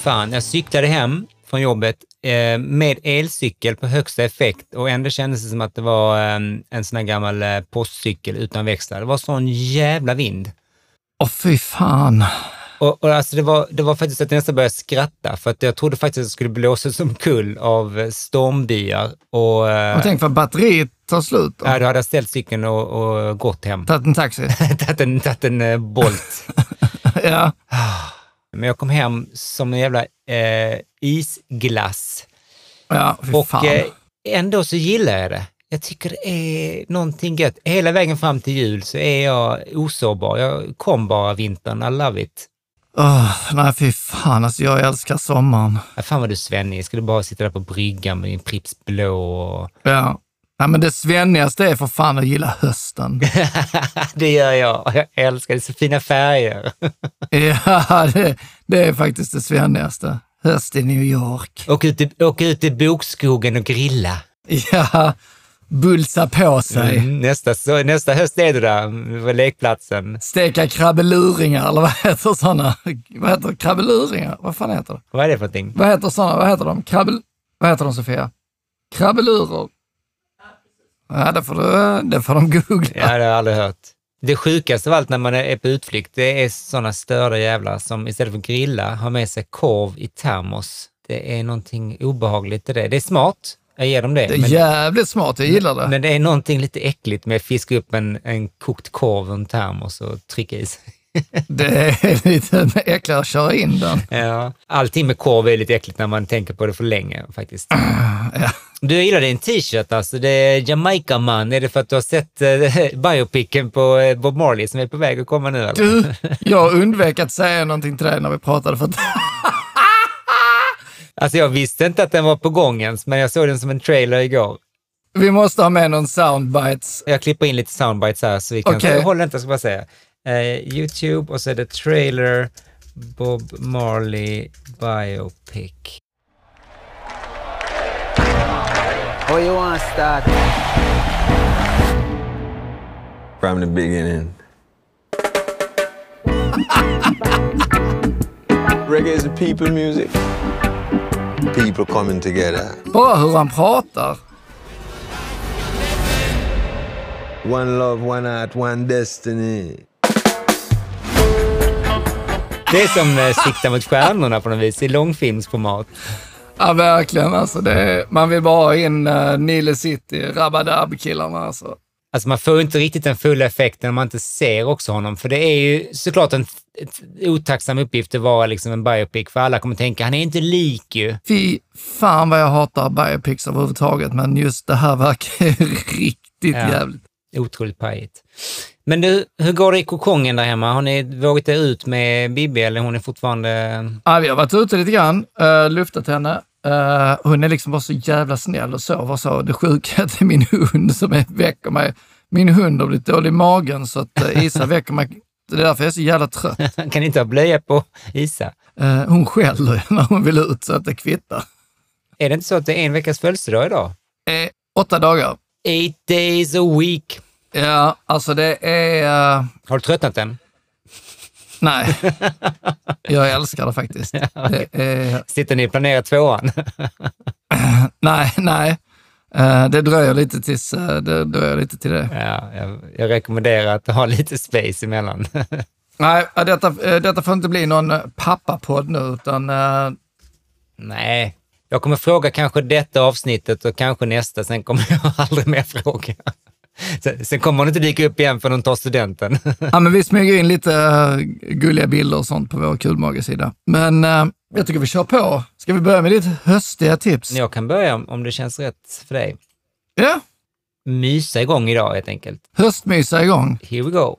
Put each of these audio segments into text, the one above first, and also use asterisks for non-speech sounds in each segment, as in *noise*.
fan. Jag cyklade hem från jobbet eh, med elcykel på högsta effekt och ändå kändes det som att det var eh, en sån här gammal eh, postcykel utan växlar. Det var sån jävla vind. Åh fy fan. Och, och alltså det, var, det var faktiskt att jag nästan började skratta för att jag trodde faktiskt att det skulle blåsa som kull av eh, stormbyar. Och, eh, Och tänk för batteriet tar slut. då. ja, då hade jag ställt cykeln och, och gått hem. Tagit en taxi. *laughs* Tagit en, en eh, Bolt. *laughs* ja. Men jag kom hem som en jävla eh, isglass. Ja, Och eh, ändå så gillar jag det. Jag tycker det är någonting gött. Hela vägen fram till jul så är jag osårbar. Jag kom bara vintern, I love it. Åh, nej, fy fan. Alltså, jag älskar sommaren. Ja, fan vad du är svennig. Jag skulle bara sitta där på bryggan med din Pripps blå och... Ja. Nej, men det svennigaste är för fan att gilla hösten. *laughs* det gör jag. Jag älskar det. Så fina färger. *laughs* ja, det, det är faktiskt det svennigaste. Höst i New York. Åka ut, i- åka ut i bokskogen och grilla. Ja, bulsa på sig. Mm, nästa, så, nästa höst är du där på lekplatsen. Steka krabbeluringar, eller vad heter sådana? Vad heter krabbeluringar? Vad fan heter det? Vad är det för någonting? Vad heter sådana? Vad heter de? Krabbel... Vad heter de, Sofia? Krabbelurer? Ja, det får, du, det får de googla. Ja, det har jag aldrig hört. Det sjukaste av allt när man är på utflykt, det är sådana störda jävlar som istället för att grilla har med sig korv i termos. Det är någonting obehagligt i det. Det är smart, jag ger dem det. Det är men, jävligt smart, jag gillar det. men det är någonting lite äckligt med att fiska upp en, en kokt korv ur en termos och trycka i sig. Det är *laughs* lite äckligare att köra in den. Ja. Allting med korv är lite äckligt när man tänker på det för länge faktiskt. Ja. Du gillar din t-shirt alltså, det är Jamaica man. Är det för att du har sett eh, *laughs* biopicen på eh, Bob Marley som är på väg att komma nu? Eller? Du, jag undvek att säga någonting till dig när vi pratade för att *laughs* Alltså jag visste inte att den var på gång ens, men jag såg den som en trailer igår. vi måste ha med någon soundbites. Jag klipper in lite soundbites här så vi kan... Okej. Håll inte, jag ska bara säga. Eh, Youtube och så är det trailer Bob Marley biopic. How you want to start? From the beginning. *laughs* Reggae is a people music. People coming together. Bara hur han pratar. One love, one heart, one destiny. Det är som eh, Sikta mot stjärnorna på något vis, i långfilmsformat. Ja, verkligen. Alltså, är, man vill bara ha in uh, Nile City, Rabadab-killarna. Alltså. Alltså man får inte riktigt den fulla effekten om man inte ser också honom, för det är ju såklart en otacksam uppgift att vara liksom en biopic, för alla kommer tänka, han är inte lik ju. Fy fan vad jag hatar biopics överhuvudtaget, men just det här verkar *laughs* riktigt Ja. jävligt. Otroligt pajigt. Men du, hur går det i kokongen där hemma? Har ni vågat er ut med Bibi eller hon är fortfarande... Ja, vi har varit ute lite grann, uh, luftat henne. Eh, hon är liksom bara så jävla snäll och sover så. Det sjuka är att det är min hund som är, väcker mig. Min hund har blivit dålig i magen så att uh, Isa väcker mig. Det är därför jag är så jävla trött. *laughs* kan inte ha blöja på Isa? Eh, hon skäller när hon vill ut så att det kvittar. Är det inte så att det är en veckas födelsedag idag? Eh, åtta dagar. Eight days a week. Ja, alltså det är... eh, Har du tröttnat än? nej, *laughs* jag älskar det faktiskt. Det är, Sitter ni och planerar tvåan? *laughs* nej, nej. Eh, det dröjer lite tills eh, det dröjer lite till det. ja, jag, jag rekommenderar att ha lite space emellan. *laughs* Nej, detta, detta får inte bli någon pappapodd nu, utan Nej, jag kommer fråga kanske detta avsnittet och kanske nästa, sen kommer jag aldrig mer fråga. *laughs* Sen, sen kommer hon inte dyka upp igen för hon tar studenten. ja, men vi smyger in lite eh, gulliga bilder och sånt på vår kulmagesida. Men eh, jag tycker vi kör på. Ska vi börja med ditt höstiga tips? Jag kan börja om, om det känns rätt för dig. Ja, Mysa igång idag helt enkelt. höstmysa igång. Here we go.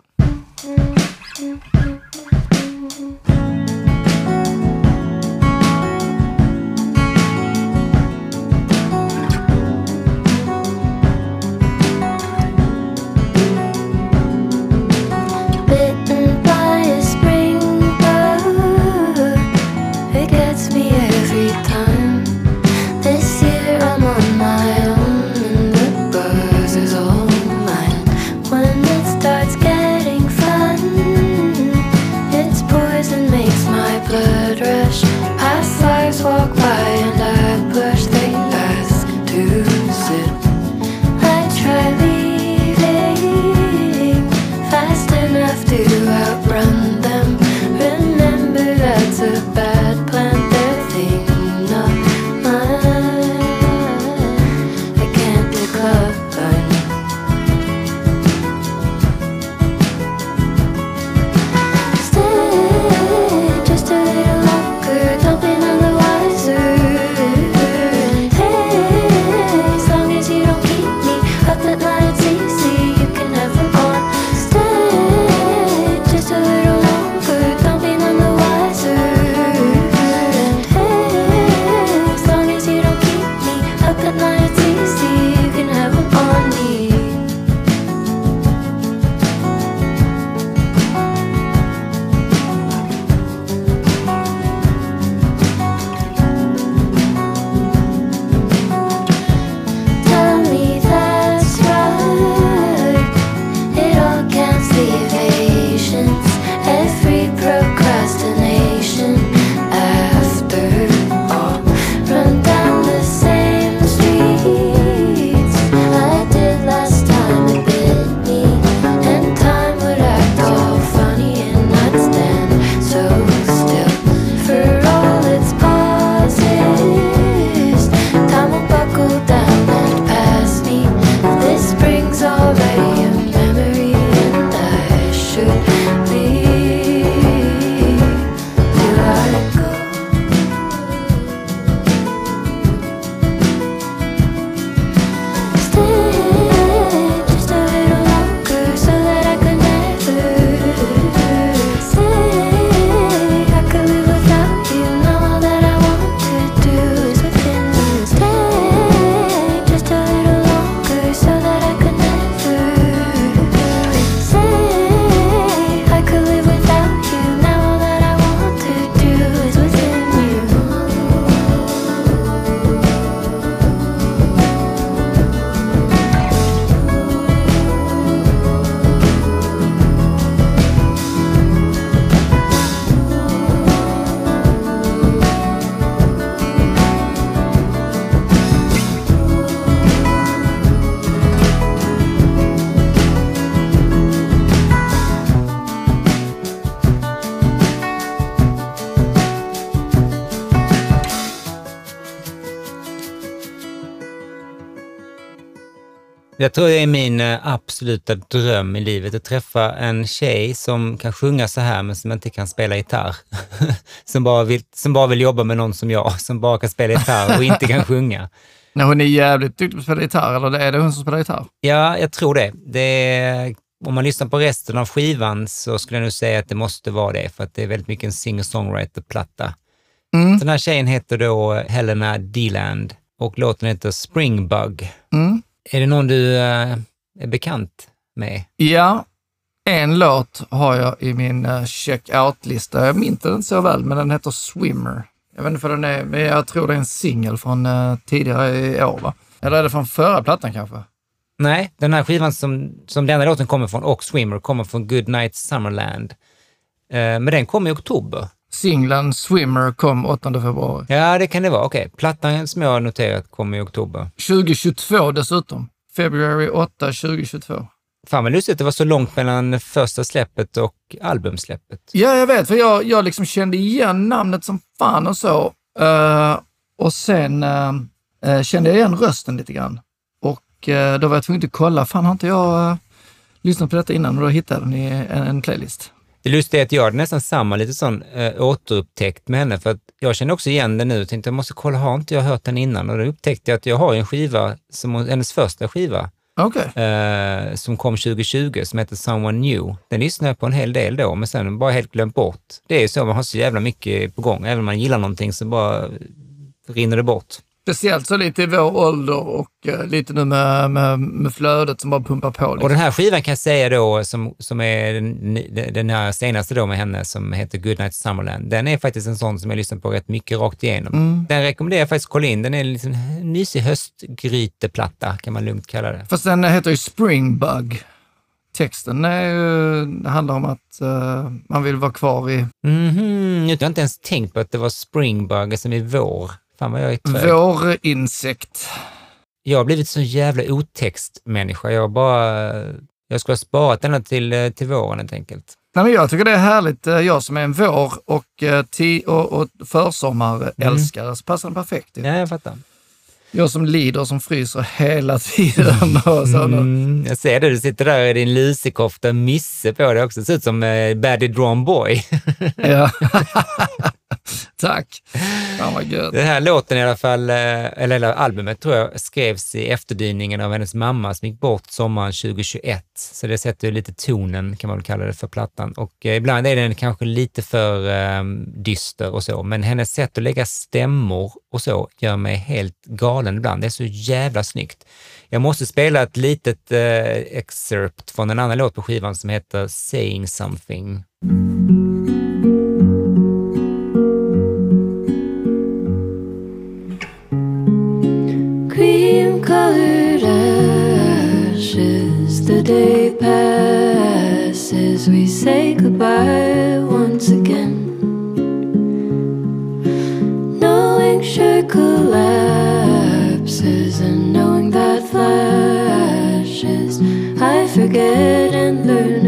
Jag tror det är min eh, absoluta dröm i livet, att träffa en tjej som kan sjunga så här men som inte kan spela gitarr. *laughs* som, bara vill, som bara vill jobba med någon som jag, som bara kan spela gitarr och inte kan sjunga. *laughs* Nej, hon är jävligt duktig på att spela gitarr, eller är det hon som spelar gitarr? Ja, jag tror det. det är, om man lyssnar på resten av skivan så skulle jag nog säga att det måste vara det, för att det är väldigt mycket en singer-songwriter-platta. Mm. Den här tjejen heter då Helena Deland och låten heter Springbug. Mm. Är det någon du eh, är bekant med? Ja, en låt har jag i min uh, check-out-lista. Jag minns den så väl, men den heter Swimmer. Jag vet inte för den är, men jag tror det är en singel från eh, tidigare i år, va? Eller är det från förra plattan kanske? Nej, den här skivan som, som den här låten kommer från och Swimmer kommer från Good Night Summerland. Eh, men den kom i oktober. Singeln Swimmer kom 8 februari. Ja, det kan det vara. Okej, plattan som jag har noterat kom i oktober. 2022 dessutom. Februari 8, 2022. Fan vad lustigt, det var så långt mellan första släppet och albumsläppet. Ja, jag vet, för jag, jag liksom kände igen namnet som fan och så. Eh, och sen eh, kände jag igen rösten lite grann. Och eh, då var jag tvungen att kolla, fan har inte jag lyssnat på detta innan? Och då hittade jag den i en, en playlist. Det lustiga är att jag hade nästan samma lite sån äh, återupptäckt med henne, för att jag känner också igen den nu och tänkte jag måste kolla, har inte jag hört den innan? Och då upptäckte jag att jag har en skiva, som, hennes första skiva, Okej. eh, som kom 2020, som heter Someone New. Den lyssnade jag på en hel del då, men sen bara helt glömt bort. Det är ju så, man har så jävla mycket på gång. Även om man gillar någonting så bara rinner det bort. Speciellt så lite i vår ålder och eh, lite nu med, med, med flödet som bara pumpar på. Och Liksom. den här skivan kan jag säga då, som, som är den, den här senaste då med henne, som heter Goodnight Summerland, den är faktiskt en sån som jag lyssnar på rätt mycket rakt igenom. Den rekommenderar jag faktiskt att kolla in. Den är en liten mysig höstgryteplatta, kan man lugnt kalla det. Fast den heter ju Springbug. Texten är ju, det handlar om att eh, man vill vara kvar i Mhm, jag har inte ens tänkt på att det var springbug som i vår. Fan vad jag är trög. vårinsekt. Jag har blivit så jävla otextmänniska. Jag bara... Jag skulle ha sparat denna till, eh, till våren helt enkelt. Nej, men jag tycker det är härligt. Eh, Jag som är en vår och, eh, ti- och, och försommarälskare så passar den perfekt. Ja, jag fattar. Jag som lider som fryser hela *laughs* tiden. Och så. Mm, jag ser det, du sitter där i din lusekofta, Misse på dig också. Det ser ut som eh, Baddy Drawn Boy. Ja. *laughs* *laughs* *laughs* Tack. Fan vad gött. Den här låten i alla fall, eh, eller hela albumet tror jag, skrevs i efterdyningen av hennes mamma som gick bort sommaren 2021. Så det sätter ju lite tonen, kan man väl kalla det, för plattan. Och eh, ibland är den kanske lite för eh, dyster och så, men hennes sätt att lägga stämmor och så gör mig helt galen ibland. Det är så jävla snyggt. Jag måste spela ett litet eh, excerpt från en annan låt på skivan som heter Saying something. Mm. Day passes, we say goodbye once again. Knowing sure collapses and knowing that flashes, I forget and learn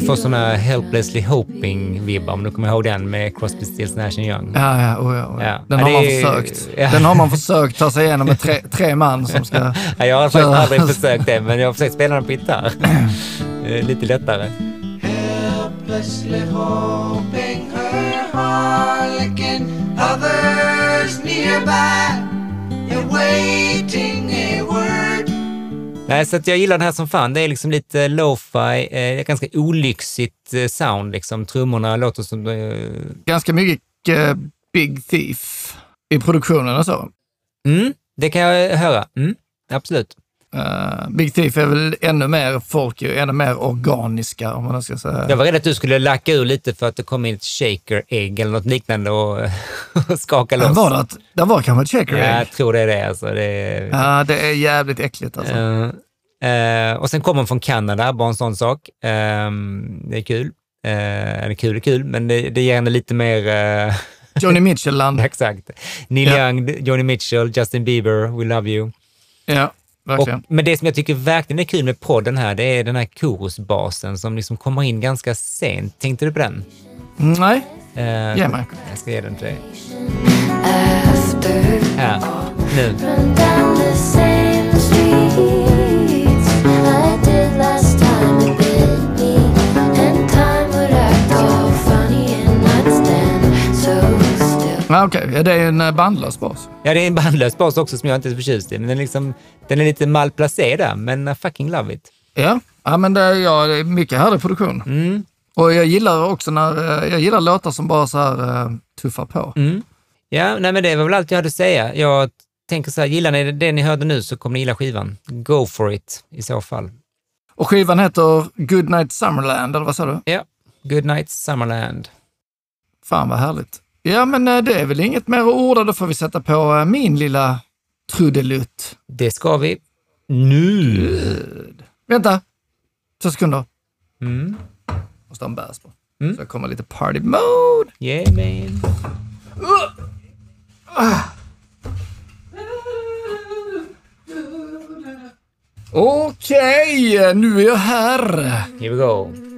Jag får såna Helplessly Hoping-vibbar, om du kommer ihåg den med Crosby, Stills, Nash Young. Ja, ja, oh, ja, oh, ja. Ja. Den Ja, har det man är- försökt. ja. Den har man försökt ta sig igenom med tre, *laughs* tre man som ska... Ja, jag har faktiskt aldrig försökt det, men jag har försökt spela den på gitarr. *clears throat* Lite lättare. helplessly hoping her harlequin hovers nearby, a word. Nej, så att jag gillar den här som fan. Det är liksom lite lo-fi, eh, ganska olyxigt eh, sound liksom. Trummorna låter som... Eh, Ganska mycket eh, Big Thief i produktionen och så. mm, det kan jag höra. Mm, absolut. Eh, Big Thief är väl ännu mer folk, ännu mer organiska om man ska säga. Jag var rädd att du skulle lacka ur lite för att det kom in ett shaker-ägg eller något liknande och, *laughs* och skaka loss. var det, att, det var kanske ett shaker Ja, egg. jag tror det är det. Alltså. Det är, Ja, det är jävligt äckligt alltså. Eh, eh, och sen kommer hon från Kanada, bara en sån sak. Eh, det är kul. Eh, eller kul är kul, men det, det ger henne lite mer... eh, Johnny *laughs* Mitchell-land. exakt. Neil Ja. Young, Johnny Mitchell, Justin Bieber, We Love You. Ja, Och, verkligen. men det som jag tycker verkligen är kul med podden här, det är den här korusbasen som liksom kommer in ganska sent. Tänkte du på den? Nej, Eh, Ge mig. Jag ska ge den till dig. Här, nu. Ja, okej. Ja, det är en eh, bandlös bas. Ja, det är en bandlös bas också som jag inte är så förtjust i, men den är, liksom, den är lite malplacerad, men I fucking love it. Ja, ja men det är, ja, det är mycket härlig produktion. Mm. Och jag gillar också när, eh, jag gillar låtar som bara så här eh, tuffar på. Mm. Ja, nej, men det var väl allt jag hade att säga. Jag tänker så här, gillar ni det ni hörde nu så kommer ni gilla skivan. Go for it i så fall. Och skivan heter Good Night Summerland, eller vad sa du? Ja, Good Night Summerland. Fan vad härligt. Ja, men eh, det är väl inget mer att orda. Då får vi sätta på eh, min lilla trudelutt. Det ska vi nu. Vänta, två sekunder. Mm. Måste ha en bärs på. Mm. Så jag kommer lite party mode. Yeah, man. Okej, nu är jag här. Here we go.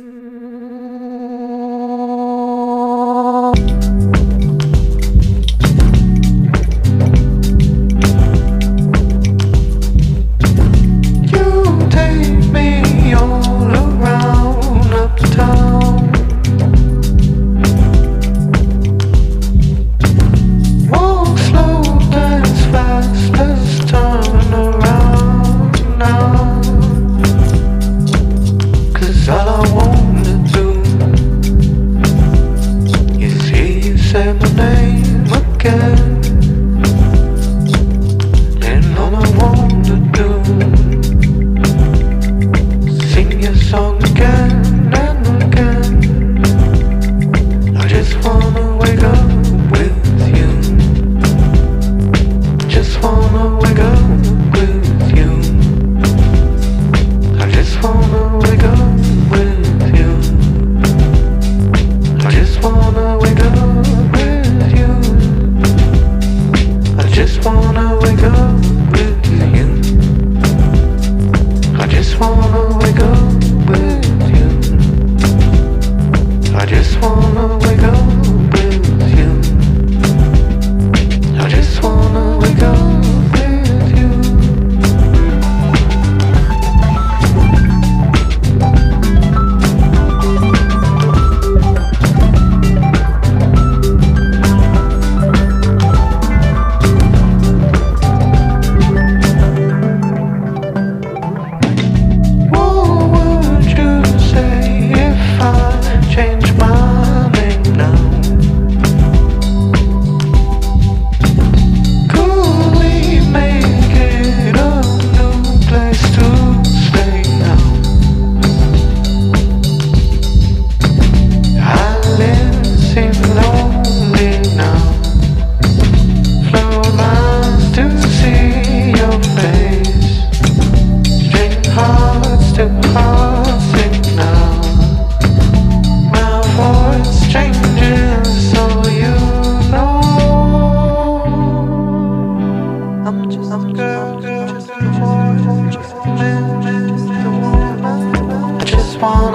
upon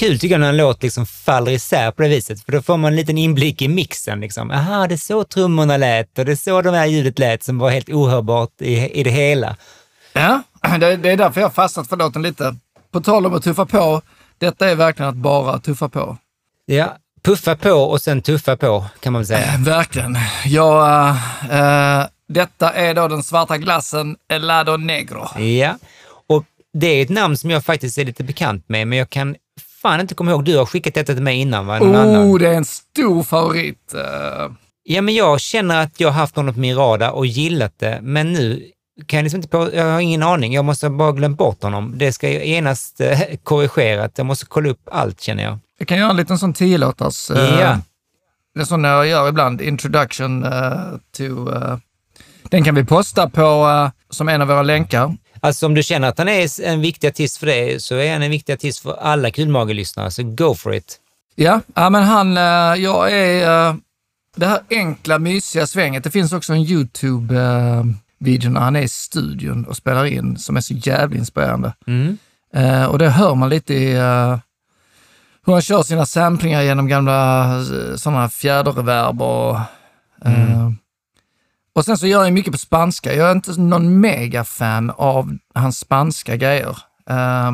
kul tycker jag när en låt liksom faller isär på det viset, för då får man en liten inblick i mixen. Liksom. Aha, det är så trummorna lät och det är så det här ljudet lät som var helt ohörbart i, i det hela. Ja, det, det är därför jag fastnat för låten lite. På tal om att tuffa på, detta är verkligen att bara tuffa på. Ja, puffa på och sen tuffa på kan man väl säga. Eh, Verkligen. Ja, eh, detta är då den svarta glassen Elado Negro. Ja, och det är ett namn som jag faktiskt är lite bekant med, men jag kan fan inte komma ihåg. Du har skickat detta till mig innan, va? Någon annan. Oh, det är en stor favorit. eh. Ja, men jag känner att jag har haft honom på min radar och gillat det, men nu kan jag liksom inte på, jag har ingen aning. Jag måste bara glömt bort honom. Det ska ju genast eh, *laughs* korrigerat. Jag måste kolla upp allt känner jag. Jag kan göra en liten sån tiolåtars... eh, Ja. Det är sån jag gör ibland, introduction eh, to... eh, den kan vi posta på eh, som en av våra länkar. Alltså om du känner att han är en viktig artist för dig, så är han en viktig artist för alla kulmagelyssnare, så go for it. Ja, ja men han, eh, jag är... eh, det här enkla, mysiga svänget. Det finns också en YouTube-video när han är i studion och spelar in som är så jävligt inspirerande. Mm. Eh, och det hör man lite i eh, hur han kör sina samplingar genom gamla sådana fjäderreverb och... eh, och sen så gör jag mycket på spanska. Jag är inte någon megafan av hans spanska grejer. Eh,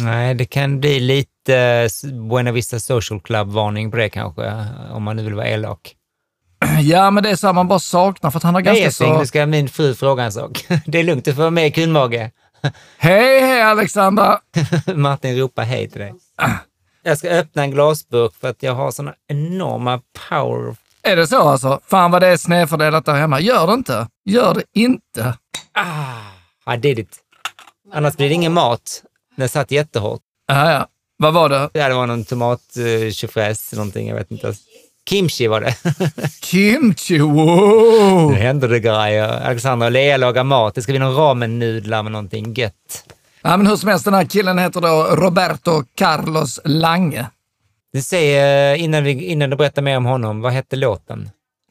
Nej, det kan bli lite Buena Vista Social Club-varning på det kanske, om man nu vill vara elak. *clears throat* ja, men det är så här man bara saknar för att han har ganska så... nu ska min fru fråga en sak. *laughs* Det är lugnt, du får vara med i kulmage. *laughs* Hej, hej Alexandra! *laughs* Martin ropar hej till dig. *clears throat* Jag ska öppna en glasburk för att jag har såna enorma power. Är det så alltså? Fan vad det är snedfördelat där hemma. Gör det inte. Gör det inte. I did it. Annars blir det ingen mat. Den satt jättehårt. Ja, ja. Vad var det? Ja, det var någon tomat uh, någonting, jag vet inte. Kimchi var det. *laughs* Kimchi, wow! nu händer det grejer. Alexandra och Lea lagar mat. Det ska bli någon ramen-nudlar med någonting gött. Ja, men hur som helst, den här killen heter då Roberto Carlos Lange. Du säger, innan, vi, innan du berättar mer om honom, vad hette låten?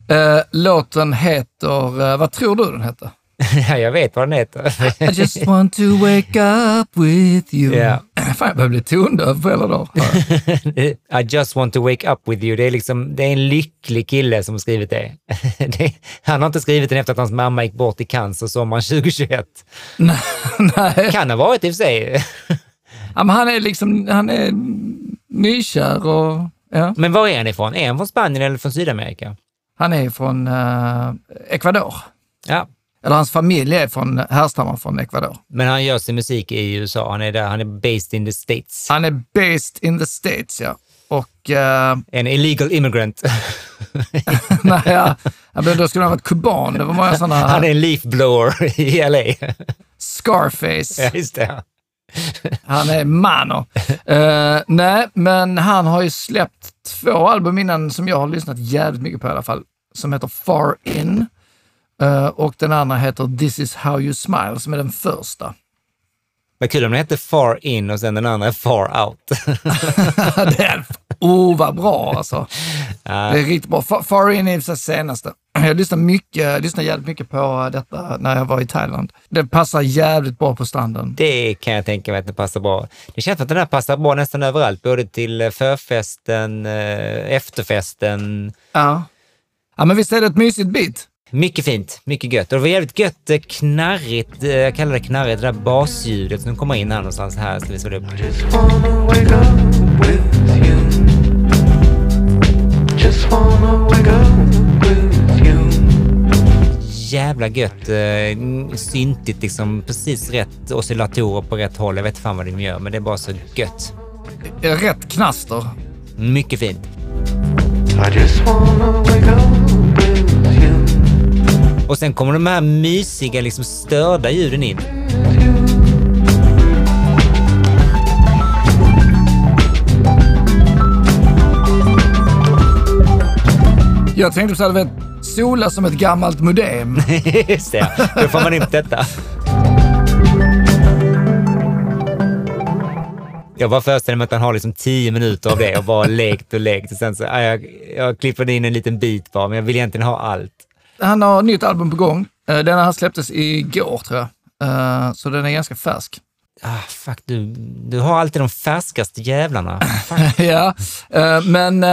Eh, låten heter, eh, vad tror du den heter? *laughs* ja, jag vet vad den heter. I just want to wake up with you. Ja. *clears throat* Fan, jag börjar bli tondöv på hela dagen. *laughs* I just want to wake up with you. Det är, liksom, det är en lycklig kille som har skrivit det. *laughs* det. Han har inte skrivit den efter att hans mamma gick bort i cancer sommaren 2021. Nej, Kan ha varit i och för sig. ja, men han är liksom, han är nykär och ja. Men var är han ifrån? Är han från Spanien eller från Sydamerika? Han är från eh, Ecuador. Ja, Eller hans familj är från, härstammar från Ecuador. men han gör sin musik i USA. Han är där. Han är based in the States. Han är based in the States, ja. Och eh, En illegal immigrant. *laughs* nej, ja, men då skulle han varit kuban. Det var många sådana Han är en leaf blower i LA. Scarface. ja, just det. Han är mano. Eh, nej, men han har ju släppt två album innan som jag har lyssnat jävligt mycket på i alla fall. Som heter Far In. Eh, och den andra heter This is how you smile, som är den första. Vad kul om den hette Far In och sen den andra är Far Out. *laughs* det är, oh, vad bra alltså. *laughs* Det är riktigt bra. Fa- Far In är det senaste. *clears throat* Jag lyssnar, mycket, jag lyssnar jävligt mycket på detta när jag var i Thailand. Det passar jävligt bra på stranden. Det kan jag tänka mig att det passar bra. Det känns som att den här passar bra nästan överallt, både till eh, förfesten, eh, efterfesten. Ja. ja, men visst är det ett mysigt beat? Mycket fint, mycket gött. Och det var jävligt gött eh, knarrigt, jag kallar det knarrigt, det där basljudet som kommer in här någonstans. Här ska vi det upp. Jävla gött, eh, syntigt liksom, precis rätt oscillatorer på rätt håll. Jag vet fan vad de gör, men det är bara så gött. Rätt knaster. Mycket fint. I just wanna wake up with you. Och sen kommer de här mysiga, liksom störda ljuden in. Jag tänkte så här, vet, sola som ett gammalt modem. *laughs* Just det, då får man upp detta. Jag bara föreställer mig att han har liksom tio minuter av det och bara lekt och lekt och sen så, ja, jag, jag klipper in en liten bit bara, men jag vill egentligen ha allt. Han har nytt album på gång. Eh, Den här släpptes igår tror jag. Eh, Så den är ganska färsk. Ah, fuck, du, du har alltid de färskaste jävlarna. *laughs* ja, eh, men,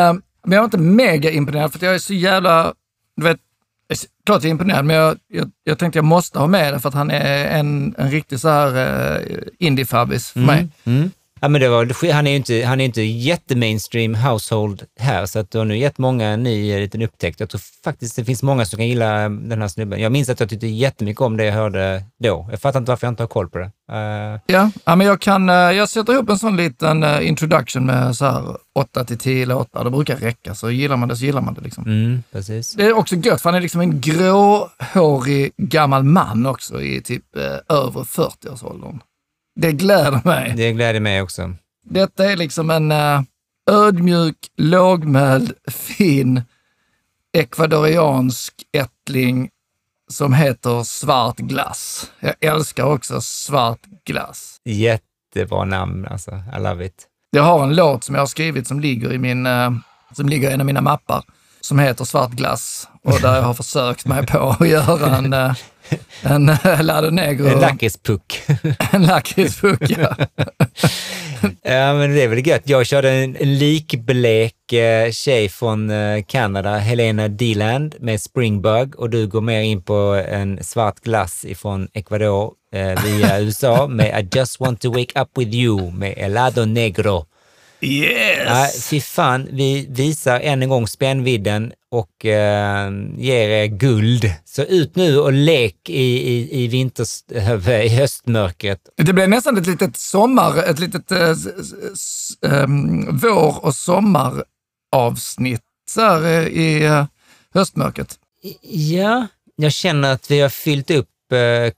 men jag var inte mega imponerad för jag är så jävla, du vet, klart jag är imponerad, men jag, jag, jag tänkte jag måste ha med det för att han är en, en riktig så här uh, indie-fabbis för mig. Mm. Ja, men det var, han är ju inte, han är inte jättemainstream household här, så att du har nu gett många en ny liten upptäckt. Jag tror faktiskt det finns många som kan gilla den här snubben. Jag minns att jag tyckte jättemycket om det jag hörde då. Jag fattar inte varför jag inte har koll på det. Eh, Ja, ja, men jag kan, eh, jag sätter ihop en sån liten eh, introduction med så här 8 till 10 låtar. Det brukar räcka, så gillar man det så gillar man det liksom. mm, precis. Det är också gött, för han är liksom en gråhårig gammal man också i typ eh, över 40-årsåldern. Det gläder mig. Det gläder mig också. Detta är liksom en uh, ödmjuk, lågmäld, fin, ekvadoriansk ättling som heter Svart glass. Jag älskar också svart glass. Jättebra namn alltså. I love it. Jag har en låt som jag har skrivit som ligger i min, eh, som ligger i en av mina mappar som heter Svart glass och där jag har försökt mig på att göra en, eh, *laughs* en eh, Lado Negro, En lakritspuck. *laughs* en lakritspuck. Ja. *laughs* Ja, men det är väl gött. Jag körde en, en likblek eh, tjej från eh, Kanada, Helena Deland, med Springbug och du går mer in på en svart glass ifrån Ecuador eh, via USA med I just want to wake up with you med Helado Negro. Yes! Ja, fy fan, vi visar än en gång spännvidden och eh, ger er guld. Så ut nu och lek i, i, i, vinters, *laughs* i höstmörkret. Det blev nästan ett litet sommar, ett litet eh, s- ehm, vår och sommaravsnitt så här, eh, i eh, höstmörkret. Ja, jag känner att vi har fyllt upp eh,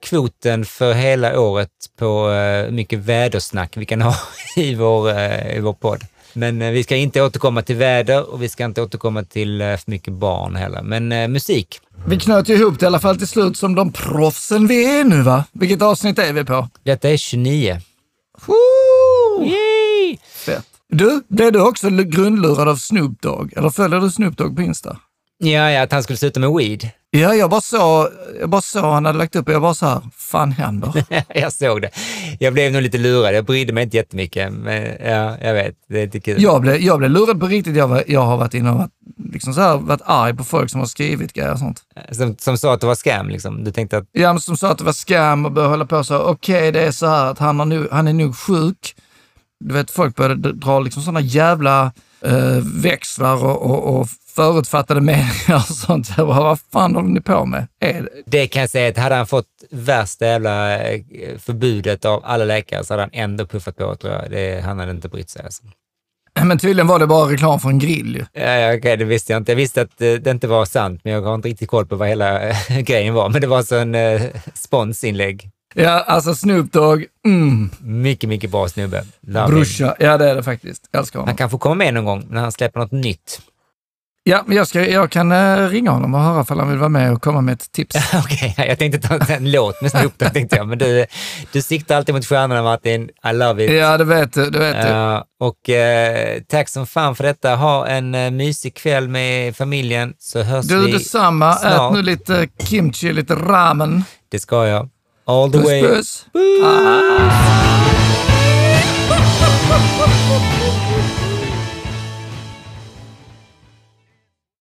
kvoten för hela året på eh, hur mycket vädersnack vi kan ha *laughs* i vår, eh, i vår podd. Men eh, vi ska inte återkomma till väder och vi ska inte återkomma till eh, för mycket barn heller. Men eh, musik, Vi knöt ihop det i alla fall till slut som de proffsen vi är nu va? Vilket avsnitt är vi på? detta är 29. Woo! Yay! Fett. Du, blev du också grundlurad av Snoop Dogg? Eller följer du Snoop Dogg på Insta? Ja, ja, att han skulle sluta med weed. Ja, jag bara såg, jag bara såg han hade lagt upp och jag bara så här, fan händer? *laughs* jag såg det. Jag blev nog lite lurad. Jag brydde mig inte jättemycket, men ja, jag vet. Det är lite kul. Jag blev, jag blev lurad på riktigt. Jag, var, jag har varit inne och varit, liksom så här, varit arg på folk som har skrivit grejer och sånt. Som, som sa att det var scam, liksom. Du tänkte att Ja, men som sa att det var scam och började hålla på så. här, Okej, det är så här att han, har nu, han är nog sjuk. Du vet, folk började dra liksom sådana jävla eh, växlar och, och, och förutfattade meningar och sånt. Jag bara, vad fan håller ni på med? Är det? Det kan jag säga att hade han fått värsta jävla eh, förbudet av alla läkare så hade han ändå puffat på tror jag. Det, han hade inte brytt sig. Alltså. Men tydligen var det bara reklam för en grill ju. Ja, ja, okej, det visste jag inte. Jag visste att eh, det inte var sant, men jag har inte riktigt koll på vad hela eh, *laughs* grejen var. Men det var alltså en eh, sponsinlägg. Ja, alltså Snoop Dogg, mm, Mycket, mycket bra snubbe. Love him. brorsa. Ja, det är det faktiskt. Jag älskar honom. Han kan få komma med någon gång när han släpper något nytt. Ja, men jag, ska, jag kan eh, ringa honom och höra om han vill vara med och komma med ett tips. *laughs* Okej, jag tänkte ta en låt med Snoop Dogg, tänkte jag. Men du, du siktar alltid mot stjärnorna, Martin. I love it. Ja, det vet du. Det vet du. Ja, och eh, tack som fan för detta. Ha en eh, mysig kväll med familjen så hörs Du, vi. detsamma. snart. Ät nu lite kimchi, lite ramen. Det ska jag. All the Puss, way. puss. Ah.